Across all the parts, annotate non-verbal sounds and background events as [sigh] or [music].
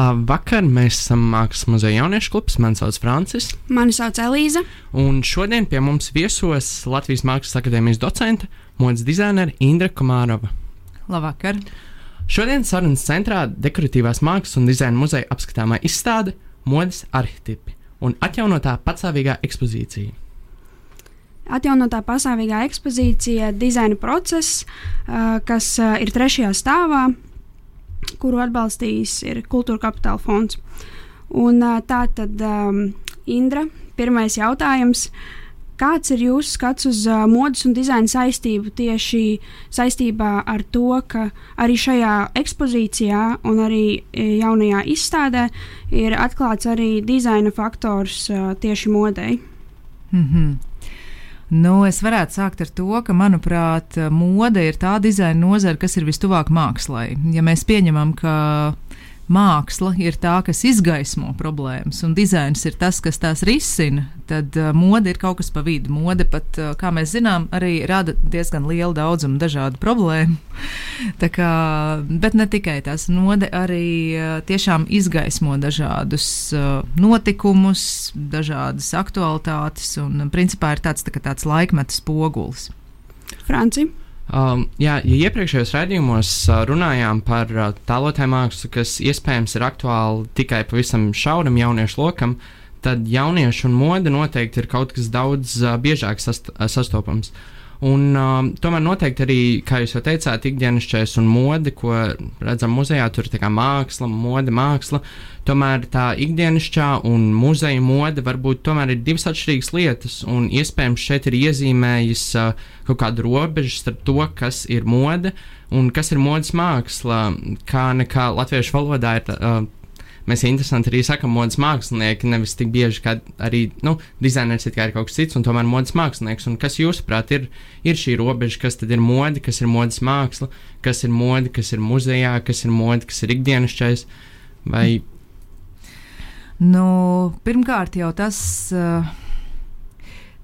Labvakar, mēs esam Mākslas muzeja jauniešu klubs. Mani sauc Francis. Mani sauc Elīza. Un šodien pie mums viesos Latvijas Mākslas akadēmijas docente, modes dizainere Indra Komārova. Labvakar! Šodien sarunas centrā dekoratīvās mākslas un dizaina muzeja apskatāmā izstāde modes arhitekti un atjaunotā patsāvīgā ekspozīcija. Atjaunotā pastāvīgā ekspozīcija, dizaina process, kas ir trešajā stāvā, kuru atbalstījis ir Kultūra Kapitāla fonds. Un, tā tad, um, Indra, pirmais jautājums. Kāds ir jūsu skats uz uh, modes un dizaina saistību tieši saistībā ar to, ka arī šajā ekspozīcijā un arī jaunajā izstādē ir atklāts arī dizaina faktors uh, tieši modei? Mm -hmm. Nu, es varētu sākt ar to, ka, manuprāt, mode ir tā dizaina nozara, kas ir vistuvāk mākslai. Ja mēs pieņemam, ka māksla ir tā, kas izgaismo problēmas, un dizains ir tas, kas tās risina, tad uh, mode ir kaut kas pa vidu. Mode pat, uh, kā mēs zinām, arī rada diezgan lielu daudzumu dažādu problēmu. [laughs] kā, bet ne tikai tās. Mode arī uh, tiešām izgaismo dažādus uh, notikumus, dažādas aktualitātes, un principā ir tāds, tā, tāds laikmetu spogulis. Francija. Um, jā, ja iepriekšējos raidījumos uh, runājām par uh, tālotāju mākslu, kas iespējams ir aktuāli tikai pavisam šauram jauniešu lokam, tad jauniešu un mode noteikti ir kaut kas daudz uh, biežāk sast uh, sastopams. Un, um, tomēr noteikti arī, kā jūs jau teicāt, ikdienišķais un mode, ko redzam muzejā, tur ir māksla, mode, māksla. Tomēr tā ikdienišķā un muzeja mode varbūt tomēr ir divas atšķirīgas lietas, un iespējams šeit ir iezīmējis uh, kaut kādu robežu starp to, kas ir mode un kas ir modes māksla. Kā nekā latviešu valodā ir. Uh, mēs interesanti arī sakām, modes mākslinieki, nevis tik bieži kā arī nu, dizainers ir kaut kas cits, un tomēr modes mākslinieks. Un kas jūsuprāt ir, ir šī robeža, kas tad ir mode, kas ir modes māksla, kas ir mode, kas ir muzejā, kas ir mode, kas ir ikdienišķais? Vai Nu, pirmkārt, jau tas. Uh,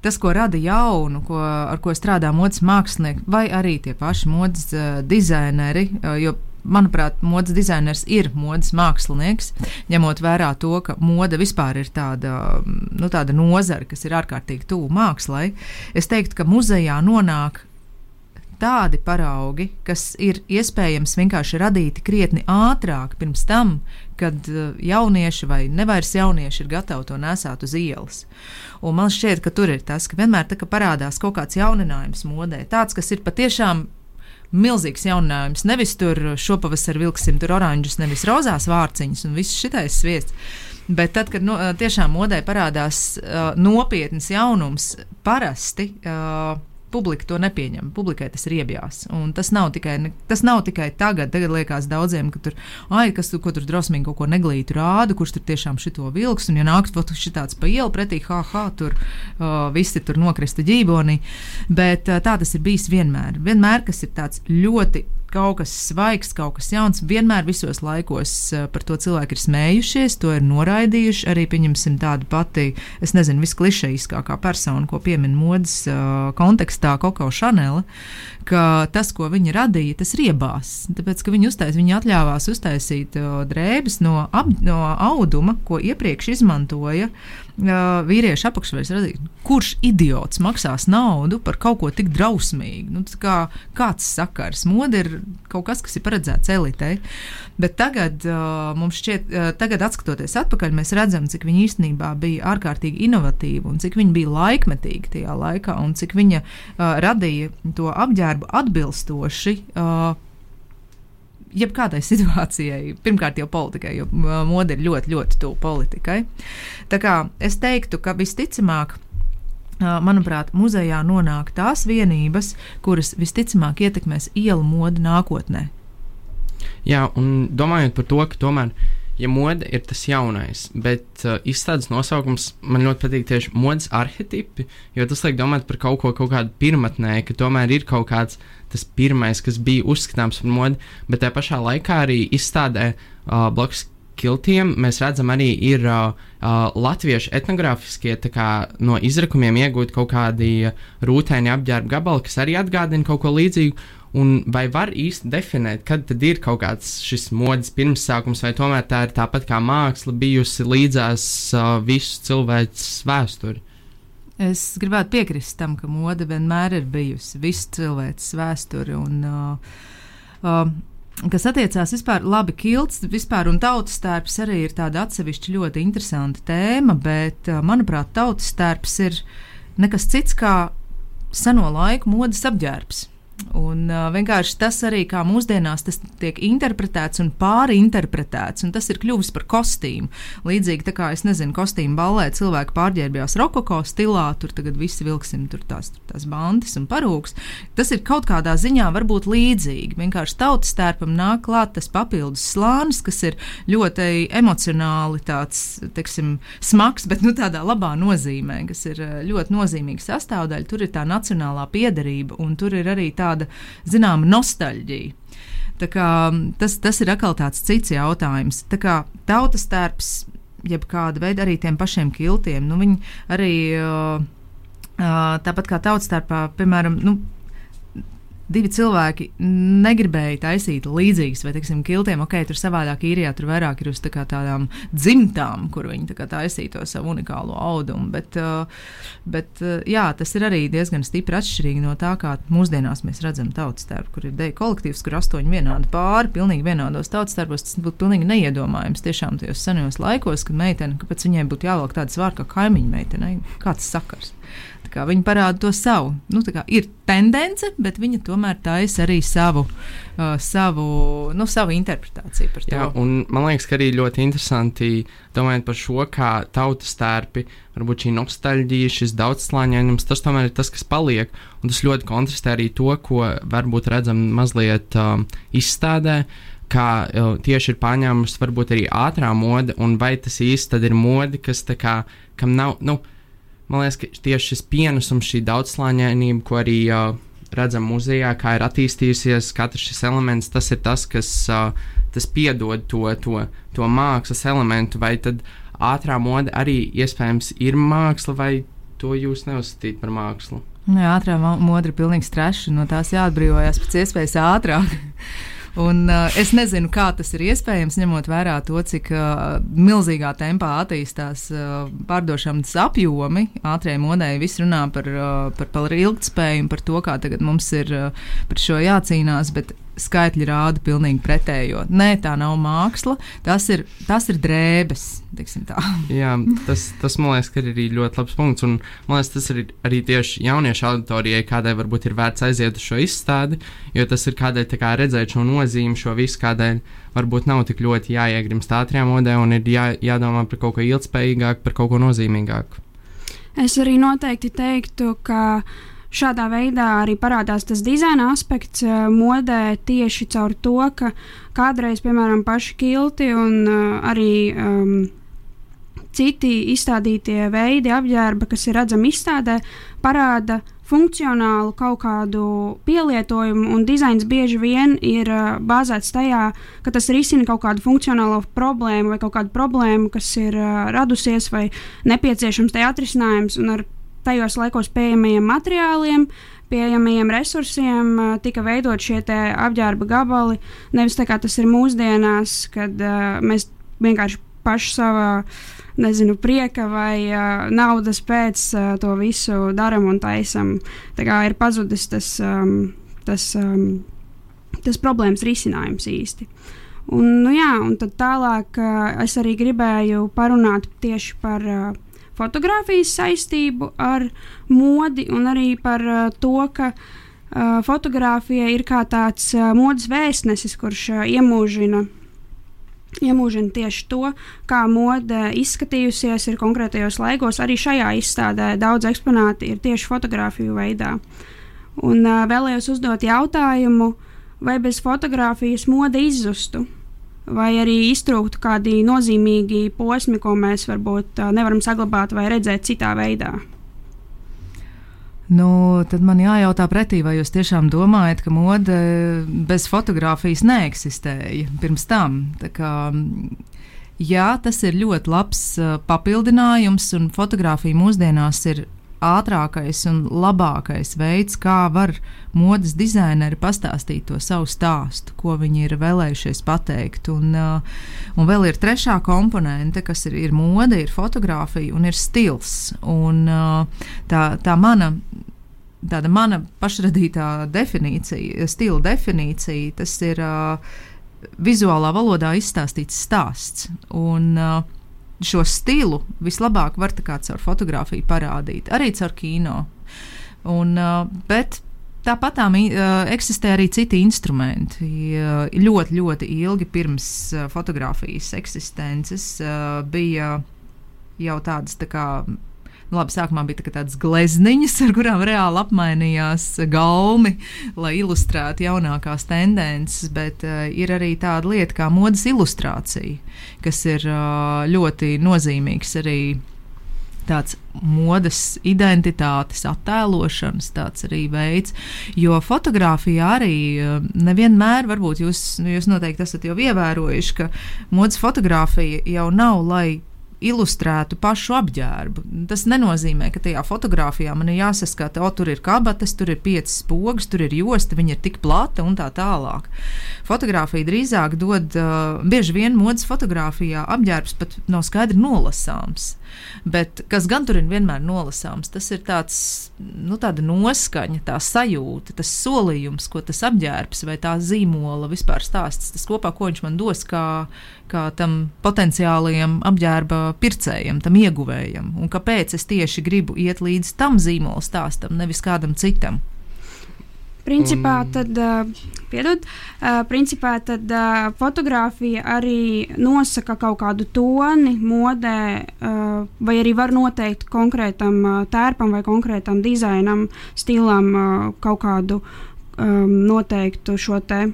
tas, ko rada jaunu, ko, ar ko strādā modes mākslinieki, vai arī tie paši modes uh, dizaineri. Uh, jo, manuprāt, modes dizainers ir modes mākslinieks, ņemot vērā to, ka mode vispār ir tāda, nu, tāda nozara, kas ir ārkārtīgi tuvu mākslai. Es teiktu, ka muzejā nonāk tādi paraugi, kas ir iespējams vienkārši radīti krietni ātrāk pirms tam, kad uh, jaunieši vai nevairs jaunieši ir gatavi to nesāt uz ielas. Un man šķiet, ka tur ir tas, ka vienmēr tā, ka parādās kaut kāds jauninājums modē, tāds, kas ir patiešām milzīgs jauninājums. Nevis tur šopavasar vilksim tur oranžus, nevis rozās vārciņus un viss šitais sviests. Bet tad, kad no, tiešām modē parādās uh, nopietns jaunums, parasti uh, publika to nepieņem. Publikai tas ir iebjās. Un tas nav tikai, tas nav tikai tagad. Tagad liekas daudziem, ka tur, ai, kas tu, tur drosmīgi kaut ko neglītu rāda, kurš tur tiešām šito vilks. Un, ja nāks pat šitāds pa ielu pretī, ha, ha, tur uh, visi tur nokrista ģībonī. Bet uh, tā tas ir bijis vienmēr. Vienmēr, kas ir tāds ļoti kaut kas svaigs, kaut kas jauns. Vienmēr visos laikos uh, par to cilvēki ir smējušies, to ir noraidījuši. Arī pieņemsim tādu pati, es nezinu, visklišejiskākā persona, ko piemin modes uh, kontekstā, Koko Šanela, ka tas, ko viņi radīja, tas riebās. Tāpēc, ka viņi, uztais, viņi atļāvās uztaisīt uh, drēbes no, ap, no auduma, ko iepriekš izmantoja uh, vīriešu apakšveres radīt. Kurš idiots maksās naudu par kaut ko tik drausmīgu? Nu, kā, kāds sakars? Mode ir kaut kas, kas ir paredzēts elitei. Bet tagad mums šķiet, tagad skatoties atpakaļ, mēs redzam, cik viņa īstenībā bija ārkārtīgi inovatīva un cik viņa bija laikmetīga tajā laikā un cik viņa radīja to apģērbu atbilstoši. Uh, jebkādai [laughs] situācijai, pirmkārt jau politikai, jo uh, mode ir ļoti, ļoti tuvu politikai. Tā kā es teiktu, ka visticamāk, uh, manuprāt, muzejā nonāk tās vienības, kuras visticamāk ietekmēs ielu modi nākotnē. Jā, un domājot par to, ka tomēr ja mode ir tas jaunais, bet uh, izstādes nosaukums man ļoti patīk tieši modes arhetipi, jo tas liek domāt par kaut ko kaut kādu pirmatnē, ka tomēr ir kaut kāds tas pirmais, kas bija uzskatāms par modi, bet tajā pašā laikā arī izstādē uh, blakus kiltiem mēs redzam arī ir uh, uh, latviešu etnogrāfiskie kā, no izrakumiem iegūt kaut kādi rūtēni apģērba gabali, kas arī atgādina kaut ko līdzīgu. Un vai var īsti definēt, kad tad ir kaut kāds šis modes pirmsākums, vai tomēr tā ir tāpat kā māksla bijusi līdzās uh, visu cilvēks vēsturi? Es gribētu piekrist tam, ka mode vienmēr ir bijusi visu cilvēks vēsturi. Un, uh, uh, kas attiecās vispār, labi, kilts vispār un tautas tērps arī ir tāda atsevišķa ļoti interesanta tēma, bet, uh, manuprāt, tautas tērps ir nekas cits kā seno laiku modes apģērbs. Un, uh, vienkārši tas arī kā mūsdienās tiek interpretēts un pārinterpretēts, un tas ir kļuvis par kostīmu. Līdzīgi kā es nezinu, kostīmu ballē cilvēki pārģērbjās rokoko stilā, tur tagad visi vilksim tur tās, tur tās bandas un parūks. Tas ir kaut kādā ziņā varbūt līdzīgi. Vienkārši tautas tērpam nāk klāt tas papildus slānis, kas ir ļoti emocionāli tāds, teiksim, smags, bet nu tādā labā nozīmē, kas ir ļoti nozīmīga sastāvdaļa. Tur ir tā nacionālā piederība, un tur ir arī tā tāda zināma nostalģija. Tā kā, tas, tas ir atkal tāds cits jautājums. Tā kā tautas tērps, jeb kāda veida arī tiem pašiem kiltiem, nu, viņi arī. Uh, Uh, tāpat kā tautas starpā, piemēram, nu, divi cilvēki negribēja taisīt līdzīgas, vai, teiksim, kiltiem, ok, tur savādāk īrijā, tur vairāk ir uz tā tādām dzimtām, kur viņi tā taisīja to savu unikālo audumu. Bet, uh, bet uh, jā, tas ir arī diezgan stipri atšķirīgi no tā, kā mūsdienās mēs redzam tautas tērpu, kur ir deju kolektīvs, kur astoņi vienādi pāri, pilnīgi vienādos tautas tērpos. Tas būtu pilnīgi neiedomājams tiešām tajos senajos laikos, kad meitene, kāpēc viņai būtu jāvelk tādas vārds kā kaimiņu meitenei, kāds sakars. Viņa parāda to savu. Nu, ir tendence, bet viņa tomēr taisa arī savu, uh, savu, nu, savu interpretāciju par to. Jā, un man liekas, ka arī ļoti interesanti domājot par šo, kā tautas tērpi, varbūt šī nostalģija, šis daudzslāņainums, tas tomēr ir tas, kas paliek. Un tas ļoti kontrastē arī to, ko varbūt redzam mazliet um, izstādē. Kā uh, tieši ir paņēmusi varbūt arī ātrā mode, un vai tas īsti ir mode, kas tā kā, kam nav, nu, man liekas, ka tieši šis pienesums, šī daudzslāņainība, ko arī uh, redzam muzejā, kā ir attīstījusies katrs šis elements, tas ir tas, kas uh, tas piedod to, to, to mākslas elementu, vai tad ātrā mode arī iespējams ir māksla, vai to jūs neuzskatīt par mākslu? Jā, ātrā mode ir pilnīgi streša, no tās jāatbrīvojas pēc iespējas ātrāk. [laughs] Un, uh, es nezinu, kā tas ir iespējams, ņemot vērā to, cik uh, milzīgā tempā attīstās uh, pārdošanas apjomi. Ātrijai modē viss runā par, uh, par, par ilgspēju un par to, kā tagad mums ir uh, par šo jācīnās. Bet skaitļi rāda pilnīgi pretējo. Nē, tā nav māksla, tas ir, tas ir drēbes. [laughs] Jā, tas, tas man liekas, ir arī ļoti labs punkts. Un, man liekas, tas ir arī tieši jauniešu auditorijai, kādai varbūt ir vērts aiziet uz šo izstādi, jo tas ir kādai kā, redzēt šo nozīmi, šo visu, kādēļ varbūt nav tik ļoti jāiegrimst ātrajā modē un ir jā, jādomā par kaut ko ilgspējīgāku, par kaut ko nozīmīgāku. Es arī noteikti teiktu, ka šādā veidā arī parādās tas dizaina aspekts uh, modē tieši caur to, ka kādreiz, piemēram, paši kilti un uh, arī um, citi izstādītie veidi apģērba, kas ir redzami izstādē, parāda funkcionālu kaut kādu pielietojumu, un dizains bieži vien ir uh, bāzēts tajā, ka tas risina kaut kādu funkcionālo problēmu vai kaut kādu problēmu, kas ir uh, radusies vai nepieciešams tai atrisinājums. Un ar tajos laikos pieejamajiem materiāliem, pieejamajiem resursiem tika veidot šie apģērba gabali. Nevis tā kā tas ir mūsdienās, kad uh, mēs vienkārši paši savā nezinu, prieka vai uh, naudas pēc uh, to visu darām un taisam. Tā kā ir pazudis tas, um, tas, um, tas problēmas risinājums īsti. Un, nu, jā, un tad tālāk uh, es arī gribēju parunāt tieši par uh, fotografijas saistību ar modi un arī par uh, to, ka uh, fotografija ir kā tāds uh, modes vēstnesis, kurš uh, iemūžina. Iemūžina tieši to, kā mode izskatījusies ir konkrētajos laikos. Arī šajā izstādē daudz eksponāti ir tieši fotografiju veidā. Un uh, vēlējos uzdot jautājumu, vai bez fotografijas mode izzustu? Vai arī iztrūktu kādi nozīmīgi posmi, ko mēs varbūt nevaram saglabāt vai redzēt citā veidā. Nu, tad man jājautā pretī, vai jūs tiešām domājat, ka mode bez fotografijas neeksistēja pirms tam? Jā, tas ir ļoti labs uh, papildinājums, un fotografija mūsdienās ir ātrākais un labākais veids, kā var modes dizaineri pastāstīt to savu stāstu, ko viņi ir vēlējušies pateikt. Un, uh, un vēl ir trešā komponente, kas ir, ir mode, ir fotografija un ir stils. Un, uh, tā, tā mana tāda mana pašradītā definīcija, stila definīcija, tas ir uh, vizuālā valodā izstāstīts stāsts. Un, uh, šo stilu vislabāk var caur fotografiju parādīt, arī caur kino. Un, uh, bet Tāpat tā, uh, eksistē arī citi instrumenti. Ļoti, ļoti ilgi pirms uh, fotografijas eksistences bija jau tādas tā kā Nu, labi, sākumā bija tā tādas glezniņas, ar kurām reāli apmainījās gaumi, lai ilustrētu jaunākās tendences, bet uh, ir arī tāda lieta kā modes ilustrācija, kas ir uh, ļoti nozīmīgs arī tāds modes identitātes attēlošanas tāds arī veids. Jo fotografijā arī uh, nevienmēr, varbūt jūs, jūs noteikti esat jau ievērojuši, ka modes fotografija jau nav, lai ilustrētu pašu apģērbu. Tas nenozīmē, ka tajā fotografijā man ir jāsaskata, o, tur ir kabatas, tur ir piecas pogas, tur ir josta, viņa ir tik plata un tā tālāk. Fotografija drīzāk dod, uh, bieži vien modes fotografijā apģērbs pat nav skaidri nolasāms. Bet kas gan tur ir vienmēr nolasāms, tas ir tāds, nu, tāda noskaņa, tā sajūta, tas solījums, ko tas apģērbs vai tā zīmola vispār stāsts. Tas kopā, ko viņš man dos, kā, kā tam potenciālajam apģērba pircējam, tam ieguvējam, un kāpēc es tieši gribu iet līdz tam zīmola stāstam, nevis kādam citam. Principā un... tad, uh, piedod, uh, principā tad fotografija arī nosaka kaut kādu toni modē, vai arī var noteikt konkrētam tērpam vai konkrētam dizainam, stilam kaut kādu um, noteiktu šo te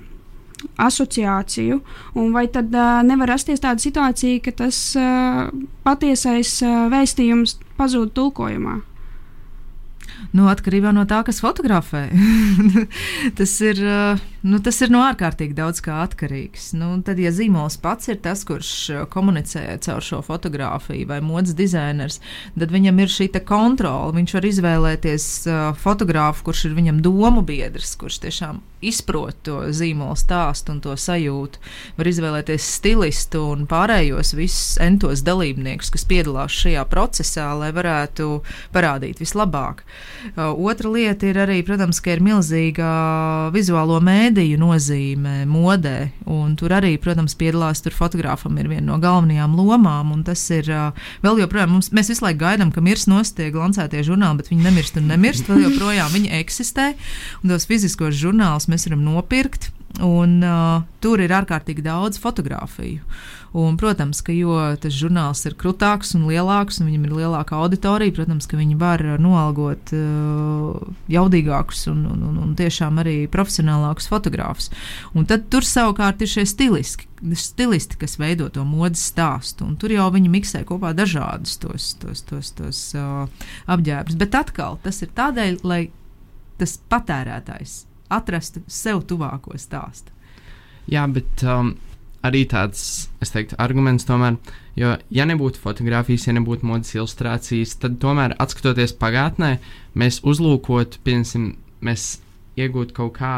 asociāciju, un vai tad uh, nevar rasties tāda situācija, ka tas uh, patiesais uh, vēstījums pazūd tulkojumā? Nu, atkarībā no tā, kas fotografē. [laughs] tas, ir, eh, nu, tas ir no ārkārtīgi daudz kā atkarīgs. Nu, tad, ja zīmols pats ir tas, kurš eh, komunicē caur šo fotografiju, vai modes dizainers, tad viņam ir šī kontrole. Viņš var izvēlēties uh, fotografu, kurš ir viņam domu biedrs, kurš tiešām izprot to zīmolu stāstu un to sajūtu. Var izvēlēties stilistu un pārējos visus entos dalībniekus, kas piedalās šajā procesā, lai varētu parādīt vislabāk. Uh, otra lieta ir arī, protams, ka ir milzīga vizuālo mēdīju nozīme modē, tur arī, protams, piedalās tur fotogrāfam ir viena no galvenajām lomām, tas ir vēl joprojām, mums, mēs visu laiku gaidām, ka mirs nostie glancētie žurnāli, bet viņi nemirst un nemirst, vēl joprojām viņi eksistē, un tos fiziskos žurnālus mēs varam nopirkt. Un, uh, tur ir ārkārtīgi daudz fotografiju. Un, protams, ka jo tas žurnāls ir krūtāks un lielāks, un viņam ir lielāka auditorija, protams, ka viņi var noalgot uh, jaudīgākus un, un, un, un tiešām arī profesionālākus fotogrāfus. Un tad tur savukārt ir šie stiliski, stilisti, kas veido to modes stāstu. Tur jau viņi miksē kopā dažādus tos, tos, tos, tos uh, apģērbus. Bet atkal tas ir tādēļ, lai tas patērētājs atrastu sev tuvāko stāstu. Jā, bet um, arī tāds, es teiktu, arguments tomēr, jo, ja nebūtu fotografijas, ja nebūtu modes ilustrācijas, tad tomēr, skatoties pagātnē, mēs uzlūkotu, piemēram, mēs iegūtu kaut kā.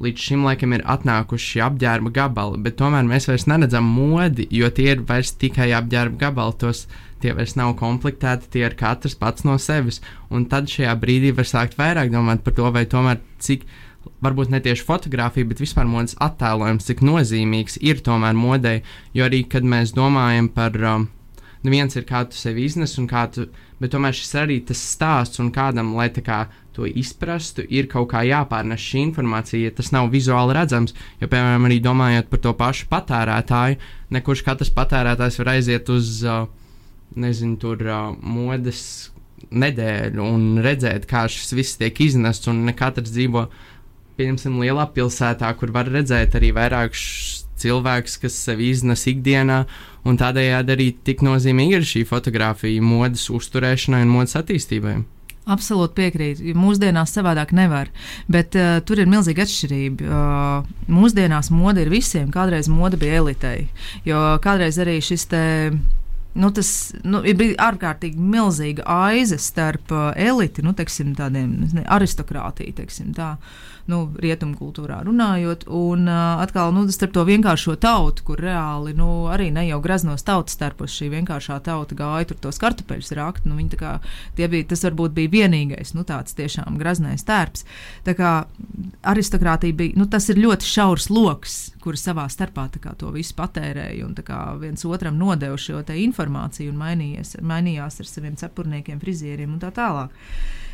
Līdz šim laikam ir atnākuši apģērba gabali, bet tomēr mēs vairs neredzam modi, jo tie ir vairs tikai apģērba gabali. Tos, tie vairs nav komplektēti, tie ir katrs pats no sevis. Un tad šajā brīdī var sākt vairāk domāt par to, vai tomēr cik varbūt ne tieši fotografija, bet vispār modes attēlojums, cik nozīmīgs ir tomēr modei. Jo arī, kad mēs domājam par, um, nu viens ir kā tu sevi iznes, un kā tu, bet tomēr šis arī tas stāsts, un kādam, lai tā kā to izprastu, ir kaut kā jāpārnes šī informācija, ja tas nav vizuāli redzams. Jo, piemēram, arī domājot par to pašu patērētāju, nekurš katrs patērētājs var aiziet uz, uh, nezinu, tur uh, modes nedēļu un redzēt, kā šis viss tiek iznests, un ne katrs dzīvo pieņemsim, lielā pilsētā, kur var redzēt arī vairākus cilvēks, kas sevi iznes ikdienā, un tādējādi arī tik nozīmīga ir šī fotografija modes uzturēšanai un modes attīstībai. Absolūti piekrītu. Mūsdienās savādāk nevar. Bet uh, tur ir milzīga atšķirība. Uh, mūsdienās mode ir visiem. Kādreiz mode bija elitei. Jo kādreiz arī šis te. Nu, tas nu, bija ārkārtīgi milzīga aize starp uh, eliti, nu, teiksim, tādiem ne, aristokrātiju, teiksim, tā. Nu, rietumu kultūrā runājot. Un uh, atkal nu, starp to vienkāršo tautu, kur reāli nu, arī ne jau graznos tautas starpos šī vienkāršā tauta gāja tur tos kartupeļus rakt. Nu, kā, bija, tas varbūt bija vienīgais nu, tāds tiešām graznais tērps. Tā kā aristokrātija bija, nu, tas ir ļoti šaurs lokus, kuri savā starpā kā, to visu patērēja un kā, viens otram nodeva šo informāciju un mainījās ar saviem cepurniekiem, frizieriem un tā tālāk.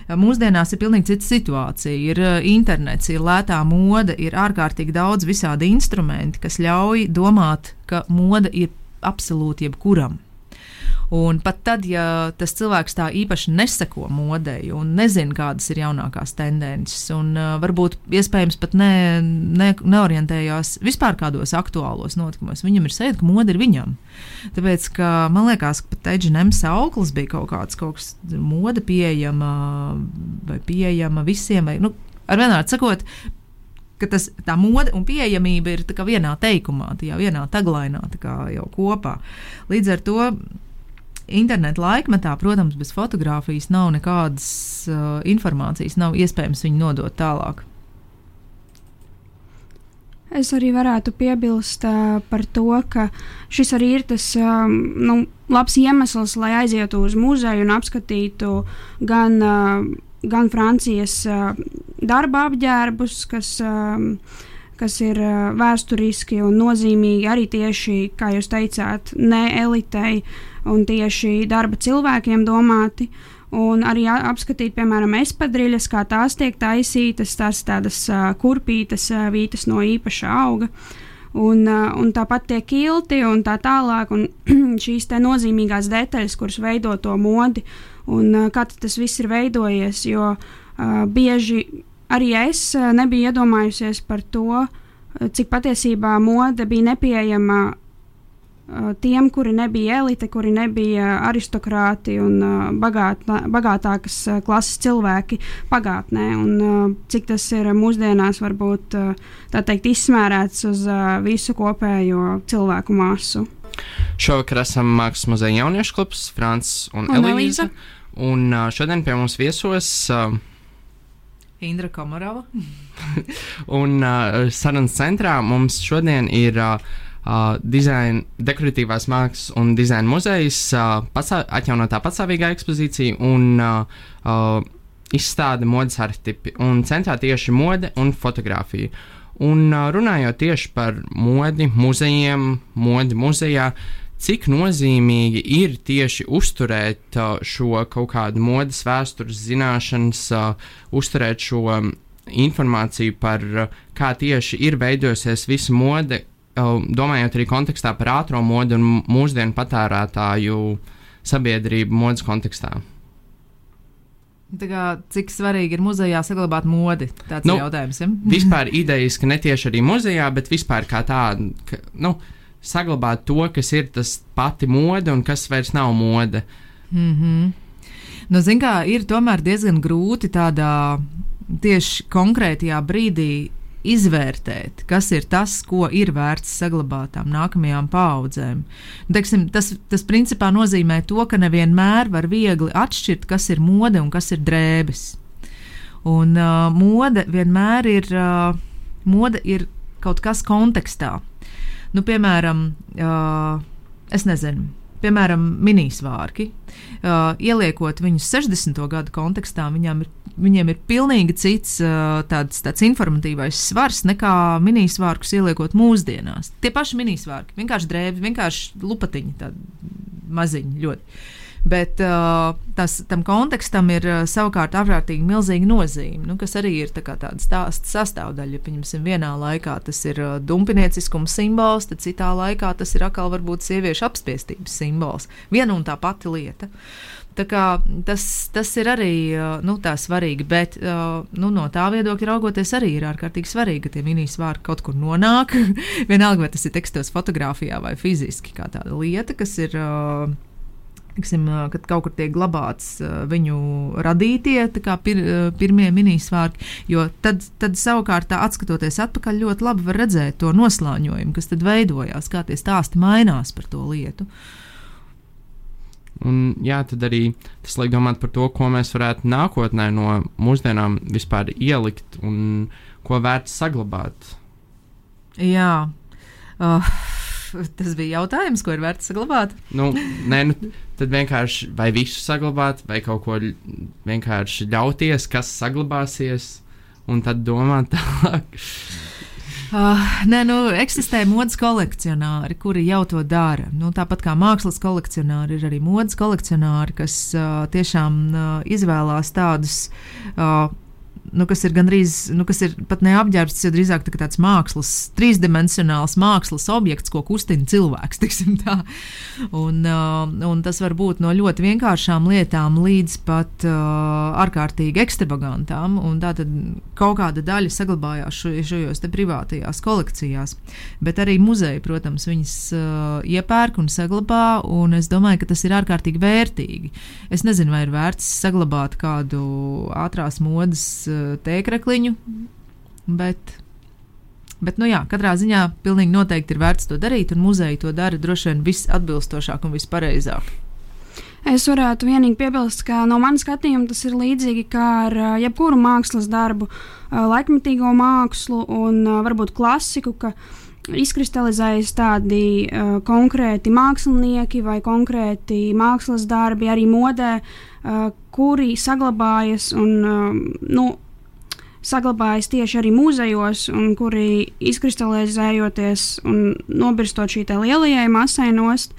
Mūsdienās ir pilnīgi cita situācija. Ir uh, internets, ir lētā mode, ir ārkārtīgi daudz visādi instrumenti, kas ļauj domāt, ka mode ir absolūti jebkuram. Un pat tad, ja tas cilvēks tā īpaši neseko modei un nezina, kādas ir jaunākās tendences, un uh, varbūt iespējams pat ne, ne, neorientējās vispār kādos aktuālos notikumos, viņam ir sajūta, ka mode ir viņam. Tāpēc, ka man liekas, ka pat Eģinem sauklis bija kaut kāds, kaut kas mode pieejama vai pieejama visiem, vai, nu, ar vienādi sakot, ka tas, tā mode un pieejamība ir vienā teikumā, tajā vienā taglainā jau kopā. Līdz ar to interneta laikmetā, protams, bez fotografijas nav nekādas uh, informācijas, nav iespējams viņu nodot tālāk. Es arī varētu piebilst uh, par to, ka šis arī ir tas um, nu, labs iemesls, lai aizietu uz muzeju un apskatītu gan, uh, gan Francijas uh, darba apģērbus, kas, uh, kas ir uh, vēsturiski un nozīmīgi arī tieši, kā jūs teicāt, ne elitei. Uh, un tieši darba cilvēkiem domāti. Un arī apskatīt, piemēram, espadriļas, kā tās tiek taisītas, tās tādas uh, kurpītas, uh, vītas no īpaša auga. Un, uh, un tāpat tie kilti un tā tālāk, un [clears throat] šīs nozīmīgās detaļas, kuras veido to modi, un uh, kā tas viss ir veidojies. Jo uh, bieži arī es uh, nebiju iedomājusies par to, cik patiesībā mode bija nepieejama tiem, kuri nebija elite, kuri nebija aristokrāti un bagātā, bagātākas klases cilvēki pagātnē, un cik tas ir mūsdienās varbūt teikt, izsmērēts uz visu kopējo cilvēku masu. Šovakar esam Mākslas muzeja jauniešu klubs, Frants un, un Elīza. Un šodien pie mums viesos uh, Indra Kamarava. [laughs] un uh, sarunas centrā mums šodien ir uh, uh, dizaina, dekoratīvās mākslas un dizaina muzejs, uh, pasā, atjaunotā pastāvīgā ekspozīcija un uh, uh, izstāde modes arhetipi. Un centrā tieši mode un fotografija. Un uh, runājot tieši par modi, muzejiem, modi muzejā, cik nozīmīgi ir tieši uzturēt uh, šo kaut kādu modes vēstures zināšanas, uh, uzturēt šo um, informāciju par uh, kā tieši ir veidojusies visa mode, domājot arī kontekstā par ātrā modi un mūsdienu patērētāju sabiedrību modes kontekstā. Kā, cik svarīgi ir muzejā saglabāt modi? Tāds nu, ir jautājums. Ja? [laughs] vispār idejas, ka ne tieši arī muzejā, bet vispār kā tāda, ka, nu, saglabāt to, kas ir tas pati mode un kas vairs nav mode. Mm -hmm. nu, zin, kā, ir tomēr diezgan grūti tādā tieši konkrētajā brīdī izvērtēt, kas ir tas, ko ir vērts saglabāt tām nākamajām paudzēm. Teiksim, tas, tas principā nozīmē to, ka nevienmēr var viegli atšķirt, kas ir mode un kas ir drēbes. Un uh, mode vienmēr ir, uh, mode ir kaut kas kontekstā. Nu, piemēram, uh, es nezinu piemēram, minisvārki. Uh, ieliekot viņus 60. gadu kontekstā, viņiem ir, viņiem ir pilnīgi cits uh, tāds, tāds informatīvais svars nekā minisvārkus ieliekot mūsdienās. Tie paši minisvārki, vienkārši drēbi, vienkārši lupatiņi, tādi maziņi ļoti. Bet uh, tas, tam kontekstam ir uh, savukārt ārkārtīgi milzīga nozīme, nu, kas arī ir tā tāda stāsta sastāvdaļa. Pieņemsim, vienā laikā tas ir uh, dumpinieciskuma simbols, tad citā laikā tas ir atkal varbūt sieviešu apspiestības simbols. Viena un tā pati lieta. tas, tas ir arī nu, tā svarīgi, bet nu, no tā viedokļa raugoties, arī ir ārkārtīgi svarīgi, ka tie minisvārki kaut kur nonāk. [laughs] Vienalga, vai tas ir tekstos, fotografijā vai fiziski, kā tāda lieta, kas ir. Tiksim, kad kaut kur tiek glabāts viņu radītie pir, pirmie minisvārki, jo tad, tad savukārt tā atskatoties atpakaļ ļoti labi var redzēt to noslāņojumu, kas tad veidojās, kā tie stāsti mainās par to lietu. Un, jā, tad arī tas liek domāt par to, ko mēs varētu nākotnē no mūsdienām vispār ielikt un ko vērts saglabāt. Jā. Uh, tas bija jautājums, ko ir vērts saglabāt. Nu, nē, nu, tad vienkārši vai visu saglabāt, vai kaut ko vienkārši ļauties, kas saglabāsies, un tad domāt tālāk. Uh, nē, nu, eksistē modes kolekcionāri, kuri jau to dara. Nu, tāpat kā mākslas kolekcionāri, ir arī modes kolekcionāri, kas uh, tiešām uh, izvēlās tādus. Uh, nu, kas ir gandrīz, nu, kas ir pat neapģērbts, jo drīzāk tā tāds mākslas, trīsdimensionāls mākslas objekts, ko kustina cilvēks. [laughs] Un, uh, un tas var būt no ļoti vienkāršām lietām līdz pat uh, ārkārtīgi ekstravagantām. Tātad kaut kāda daļa saglabājās šajos privātajās kolekcijās. Bet arī muzeji, protams, viņas uh, iepērk un saglabā, un es domāju, ka tas ir ārkārtīgi vērtīgi. Es nezinu, vai ir vērts saglabāt kādu ātrās modes tēkrakliņu. Bet, bet, nu jā, katrā ziņā pilnīgi noteikti ir vērts to darīt, un muzeja to dara droši vien visatbilstošāk un vispareizāk. Es varētu vienīgi piebilst, ka no manas skatījuma tas ir līdzīgi kā ar jebkuru mākslas darbu, laikmatīgo mākslu un varbūt klasiku, ka izkristalizējas tādi uh, konkrēti mākslinieki vai konkrēti mākslas darbi, arī modē, uh, kuri saglabājas un uh, nu, saglabājas tieši arī muzejos, un kuri izkristalizējoties un nobirstot šī lielajai masai nost,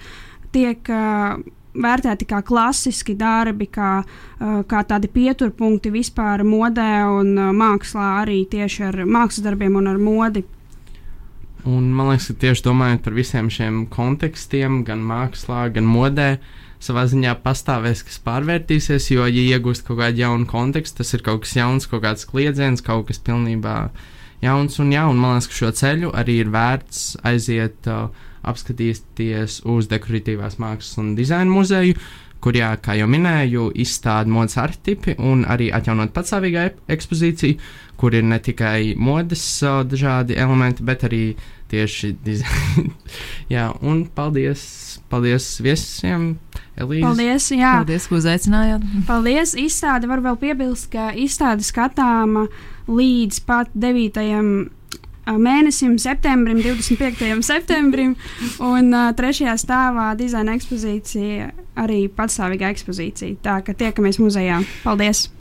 tiek uh, vērtēti kā klasiski darbi, kā, uh, kā tādi pieturpunkti vispār modē un uh, mākslā, arī tieši ar mākslas darbiem un ar modi. Un man liekas, ka tieši domājot par visiem šiem kontekstiem, gan mākslā, gan modē, uh, savā ziņā pastāvēs, kas pārvērtīsies, jo, ja iegūst kaut kādu jaunu kontekstu, tas ir kaut kas jauns, kaut kāds kliedziens, kaut kas pilnībā jauns un jauns. Man liekas, ka šo ceļu arī ir vērts aiziet, uh, apskatīties uz dekoratīvās mākslas un dizaina muzeju. Kur, jā, kā jau minēju, izstāda modes arhitekti un arī atjaunot patstāvīgā ekspozīcija, kur ir ne tikai modes uh, dažādi elementi, bet arī tieši dizaina. [laughs] jā, un paldies, paldies viesiem! Elīze. Paldies, jā. Paldies, ka uzaicinājāt. Paldies. Izstāde var vēl piebilst, ka izstāde skatāma līdz pat 9 mēnesim, septembrim, 25. septembrim, un uh, trešajā stāvā dizaina ekspozīcija, arī patstāvīga ekspozīcija. Tā ka tiekamies muzejā. Paldies!